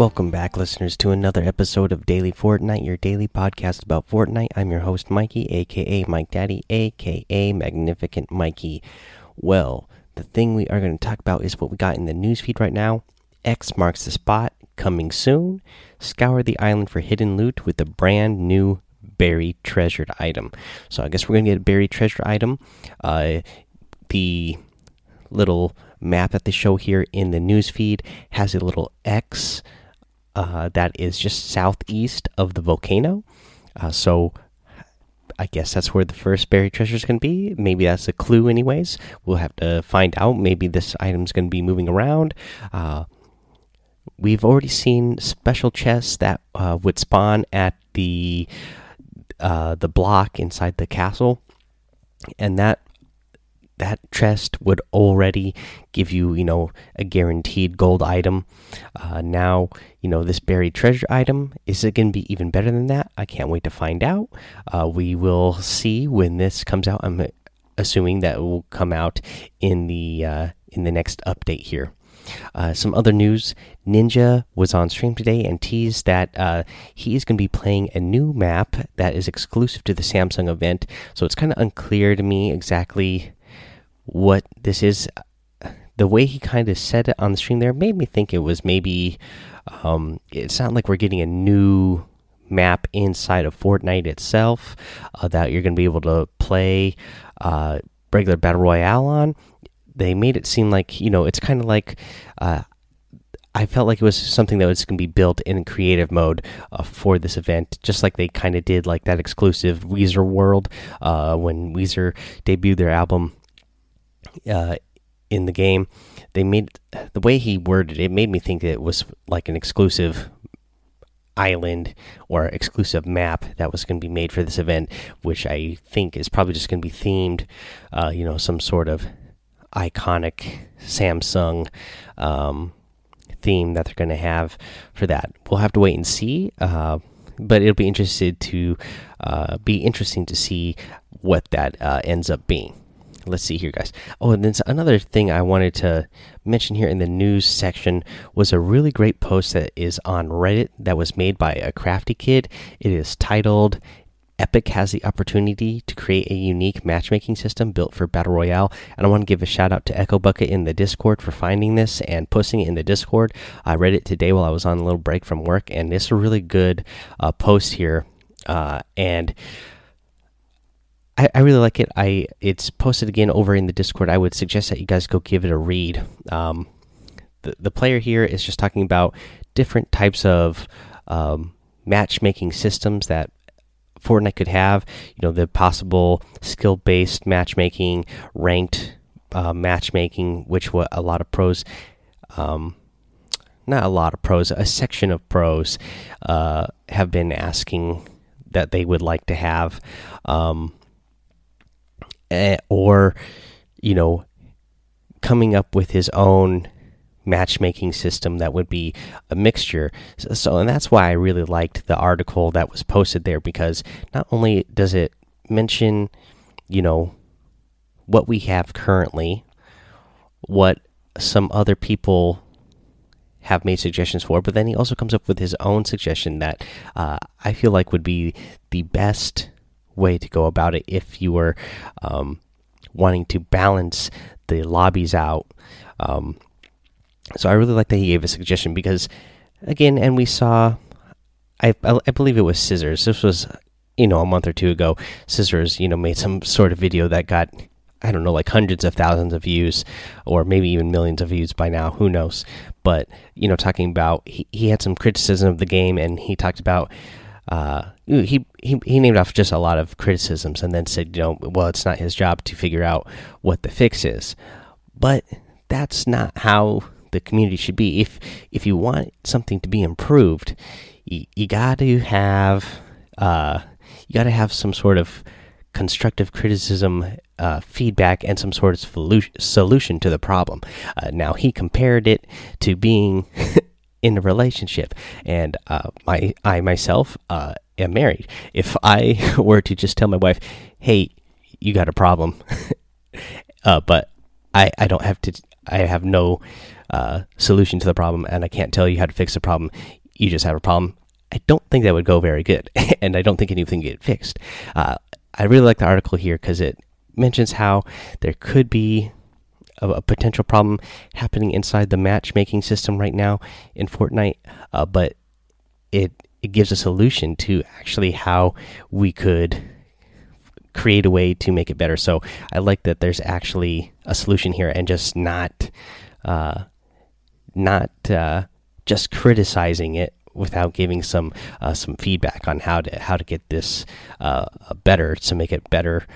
Welcome back, listeners, to another episode of Daily Fortnite, your daily podcast about Fortnite. I'm your host, Mikey, aka Mike Daddy, aka Magnificent Mikey. Well, the thing we are going to talk about is what we got in the newsfeed right now. X marks the spot, coming soon. Scour the island for hidden loot with a brand new buried treasured item. So I guess we're going to get a buried treasure item. Uh, the little map that they show here in the newsfeed has a little X that is just southeast of the volcano. Uh, so I guess that's where the first buried treasure is going to be. Maybe that's a clue, anyways. We'll have to find out. Maybe this item's going to be moving around. Uh, we've already seen special chests that uh, would spawn at the uh, the block inside the castle, and that that chest would already give you, you know, a guaranteed gold item. Uh, now, you know, this buried treasure item is it going to be even better than that? I can't wait to find out. Uh, we will see when this comes out. I'm assuming that it will come out in the uh, in the next update here. Uh, some other news Ninja was on stream today and teased that uh, he is going to be playing a new map that is exclusive to the Samsung event. So it's kind of unclear to me exactly what this is. The way he kind of said it on the stream there made me think it was maybe. Um, it's not like we're getting a new map inside of Fortnite itself uh, that you're going to be able to play uh, regular battle royale on. They made it seem like you know it's kind of like uh, I felt like it was something that was going to be built in creative mode uh, for this event, just like they kind of did like that exclusive Weezer World uh, when Weezer debuted their album uh, in the game. They made the way he worded it made me think that it was like an exclusive island or exclusive map that was going to be made for this event, which I think is probably just going to be themed, uh, you know, some sort of iconic Samsung um, theme that they're going to have for that. We'll have to wait and see. Uh, but it'll be interested to uh, be interesting to see what that uh, ends up being let's see here, guys. Oh, and then another thing I wanted to mention here in the news section was a really great post that is on Reddit that was made by a crafty kid. It is titled Epic has the opportunity to create a unique matchmaking system built for Battle Royale. And I want to give a shout out to Echo Bucket in the Discord for finding this and posting it in the Discord. I read it today while I was on a little break from work, and it's a really good uh, post here. Uh, and I, I really like it. I it's posted again over in the Discord. I would suggest that you guys go give it a read. Um, the the player here is just talking about different types of um, matchmaking systems that Fortnite could have. You know, the possible skill based matchmaking, ranked uh, matchmaking, which what a lot of pros, um, not a lot of pros, a section of pros uh, have been asking that they would like to have. Um, or you know coming up with his own matchmaking system that would be a mixture. So, so, and that's why i really liked the article that was posted there because not only does it mention you know what we have currently what some other people have made suggestions for but then he also comes up with his own suggestion that uh, i feel like would be the best way to go about it if you were um, wanting to balance the lobbies out. Um, so I really like that he gave a suggestion because, again, and we saw, I I believe it was Scissors. This was, you know, a month or two ago. Scissors, you know, made some sort of video that got, I don't know, like hundreds of thousands of views, or maybe even millions of views by now. Who knows? But you know, talking about he he had some criticism of the game, and he talked about uh, he, he he named off just a lot of criticisms and then said, you know, well, it's not his job to figure out what the fix is. But that's not how the community should be. If if you want something to be improved, you, you got to have uh, you got to have some sort of constructive criticism, uh, feedback, and some sort of solution to the problem. Uh, now he compared it to being in a relationship, and uh, my I myself uh, am married. If I were to just tell my wife, "Hey, you got a problem," uh, but I I don't have to. I have no uh, solution to the problem, and I can't tell you how to fix the problem. You just have a problem. I don't think that would go very good, and I don't think anything get fixed. Uh, I really like the article here because it mentions how there could be a, potential problem happening inside the matchmaking system right now in Fortnite, uh, but it it gives a solution to actually how we could create a way to make it better. So I like that there's actually a solution here and just not uh, not uh, just criticizing it without giving some uh, some feedback on how to how to get this uh, better to make it better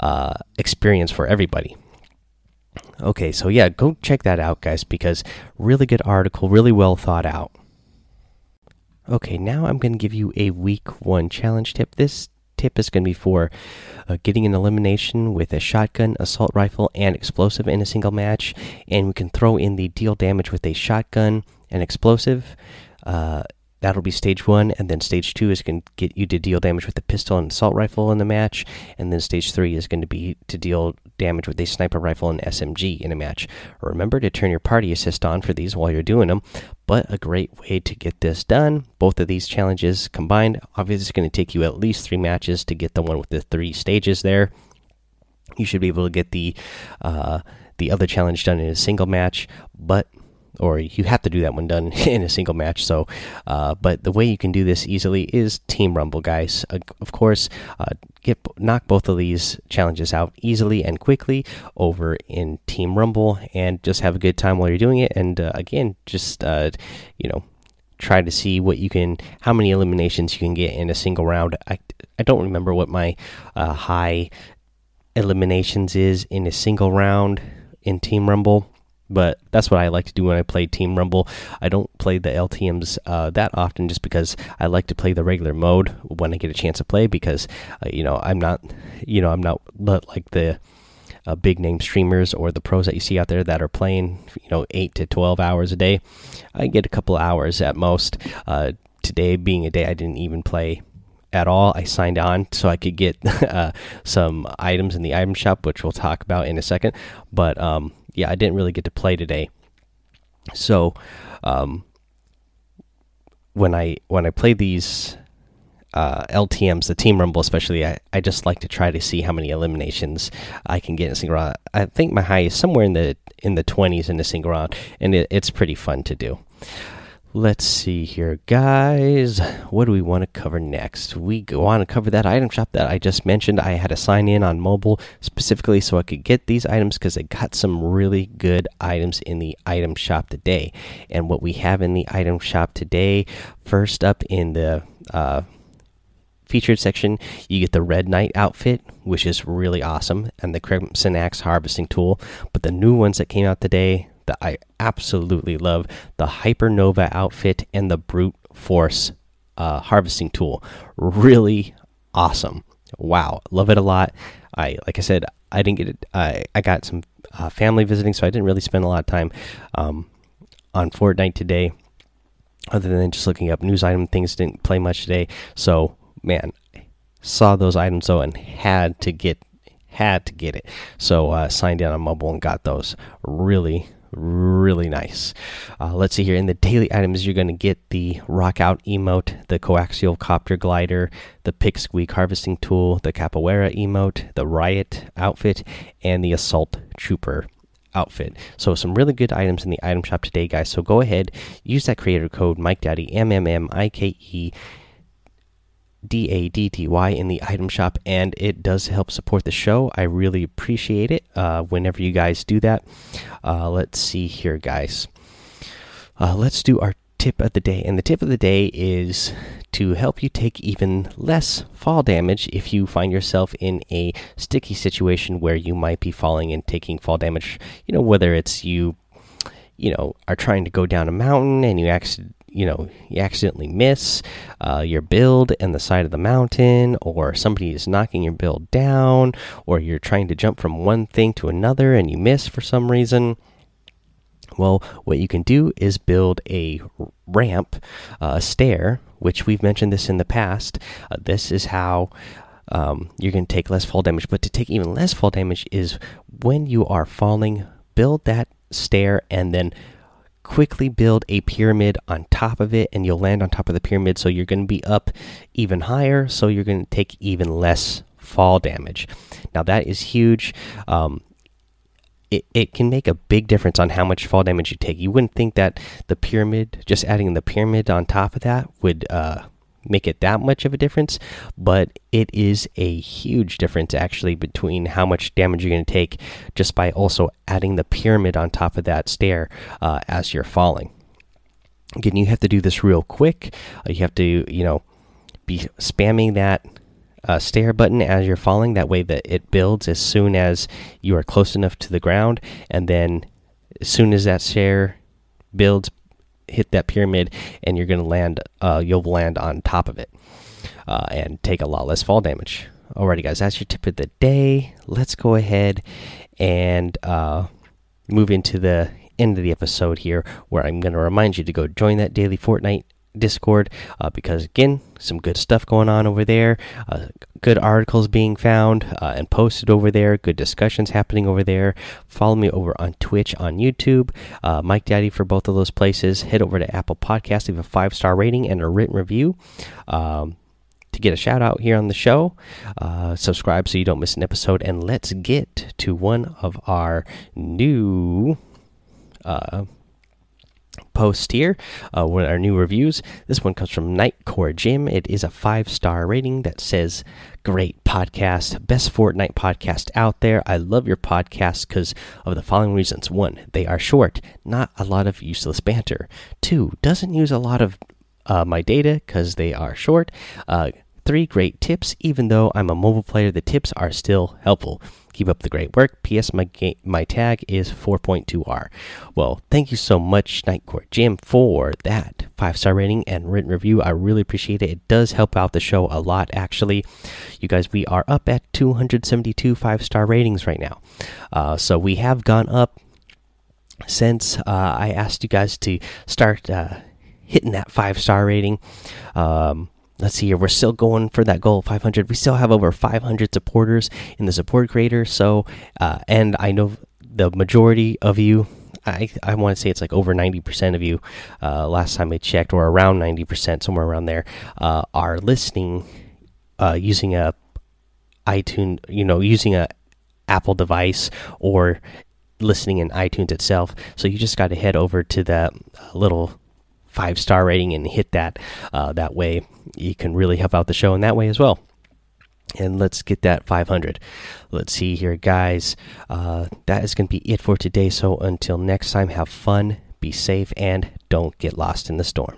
uh, experience for everybody. Okay, so yeah, go check that out, guys, because really good article, really well thought out. Okay, now I'm going to give you a week one challenge tip. This tip is going to be for uh, getting an elimination with a shotgun, assault rifle, and explosive in a single match. And we can throw in the deal damage with a shotgun and explosive. Uh, That'll be stage one, and then stage two is going to get you to deal damage with the pistol and assault rifle in the match, and then stage three is going to be to deal damage with a sniper rifle and SMG in a match. Remember to turn your party assist on for these while you're doing them, but a great way to get this done. Both of these challenges combined, obviously, it's going to take you at least three matches to get the one with the three stages there. You should be able to get the uh, the other challenge done in a single match, but or you have to do that when done in a single match. So, uh, but the way you can do this easily is Team Rumble, guys. Uh, of course, uh, get knock both of these challenges out easily and quickly over in Team Rumble, and just have a good time while you're doing it. And uh, again, just uh, you know, try to see what you can, how many eliminations you can get in a single round. I I don't remember what my uh, high eliminations is in a single round in Team Rumble but that's what I like to do when I play Team Rumble. I don't play the LTM's uh, that often just because I like to play the regular mode when I get a chance to play because uh, you know I'm not you know I'm not like the uh, big name streamers or the pros that you see out there that are playing you know eight to twelve hours a day. I get a couple hours at most. Uh, today being a day I didn't even play at all. I signed on so I could get uh, some items in the item shop, which we'll talk about in a second. But um, yeah, I didn't really get to play today. So, um, when I when I play these uh, LTM's, the Team Rumble especially, I, I just like to try to see how many eliminations I can get in a single round. I think my high is somewhere in the in the twenties in a single round, and it, it's pretty fun to do. Let's see here, guys. What do we want to cover next? We want to cover that item shop that I just mentioned. I had to sign in on mobile specifically so I could get these items because they got some really good items in the item shop today. And what we have in the item shop today, first up in the uh, featured section, you get the Red Knight outfit, which is really awesome, and the Crimson Axe harvesting tool. But the new ones that came out today, that I absolutely love the Hypernova outfit and the Brute Force uh, harvesting tool. Really awesome. Wow, love it a lot. I like I said, I didn't get it. I I got some uh, family visiting, so I didn't really spend a lot of time um, on Fortnite today, other than just looking up news item things. Didn't play much today, so man, saw those items though and had to get had to get it. So uh, signed in on mobile and got those. Really really nice. Uh, let's see here. In the daily items, you're going to get the Rock Out emote, the Coaxial Copter Glider, the Pick Squeak Harvesting Tool, the Capoeira emote, the Riot outfit, and the Assault Trooper outfit. So some really good items in the item shop today, guys. So go ahead, use that creator code Mike Daddy M M M I K E D A D T Y in the item shop, and it does help support the show. I really appreciate it uh, whenever you guys do that. Uh, let's see here, guys. Uh, let's do our tip of the day, and the tip of the day is to help you take even less fall damage if you find yourself in a sticky situation where you might be falling and taking fall damage. You know, whether it's you, you know, are trying to go down a mountain and you actually you know you accidentally miss uh, your build and the side of the mountain or somebody is knocking your build down or you're trying to jump from one thing to another and you miss for some reason. Well what you can do is build a ramp uh, a stair which we've mentioned this in the past. Uh, this is how um, you're going to take less fall damage. But to take even less fall damage is when you are falling build that stair and then quickly build a pyramid on top of it and you'll land on top of the pyramid so you're going to be up even higher so you're going to take even less fall damage. Now that is huge. Um, it, it can make a big difference on how much fall damage you take. You wouldn't think that the pyramid just adding the pyramid on top of that would uh, make it that much of a difference, but it is a huge difference actually between how much damage you're going to take just by also adding the pyramid on top of that stair uh, as you're falling. Again, you have to do this real quick. Uh, you have to, you know, be spamming that uh, stair button as you're falling. That way, that it builds as soon as you are close enough to the ground, and then as soon as that stair builds hit that pyramid, and you're going to land. Uh, you'll land on top of it uh, and take a lot less fall damage. Alrighty, guys, that's your tip of the day. Let's go ahead and uh, move into the end of the episode here, where I'm going to remind you to go join that daily Fortnite Discord uh, because again, some good stuff going on over there. Uh, good articles being found uh, and posted over there. Good discussions happening over there. Follow me over on Twitch, on YouTube, uh, Mike Daddy for both of those places. Head over to Apple Podcast, leave a five star rating and a written review. Um, to get a shout out here on the show, uh, subscribe so you don't miss an episode, and let's get to one of our new uh, post here uh, with our new reviews. This one comes from Nightcore Jim. It is a five star rating that says, Great podcast, best Fortnite podcast out there. I love your podcast because of the following reasons. One, they are short, not a lot of useless banter. Two, doesn't use a lot of uh, my data because they are short. Uh, three, great tips. Even though I'm a mobile player, the tips are still helpful. Keep up the great work. P.S. My my tag is 4.2R. Well, thank you so much, Nightcore Jim, for that five star rating and written review. I really appreciate it. It does help out the show a lot, actually. You guys, we are up at 272 five star ratings right now. Uh, so we have gone up since uh, I asked you guys to start uh, hitting that five star rating. Um, let's see here we're still going for that goal 500 we still have over 500 supporters in the support creator. So uh, and i know the majority of you i i want to say it's like over 90% of you uh, last time i checked or around 90% somewhere around there uh, are listening uh, using a itunes you know using a apple device or listening in itunes itself. So you just got to head over to that little five star rating and hit that. Uh, that way, you can really help out the show in that way as well. And let's get that 500. Let's see here, guys. Uh, that is going to be it for today. So until next time, have fun, be safe, and don't get lost in the storm.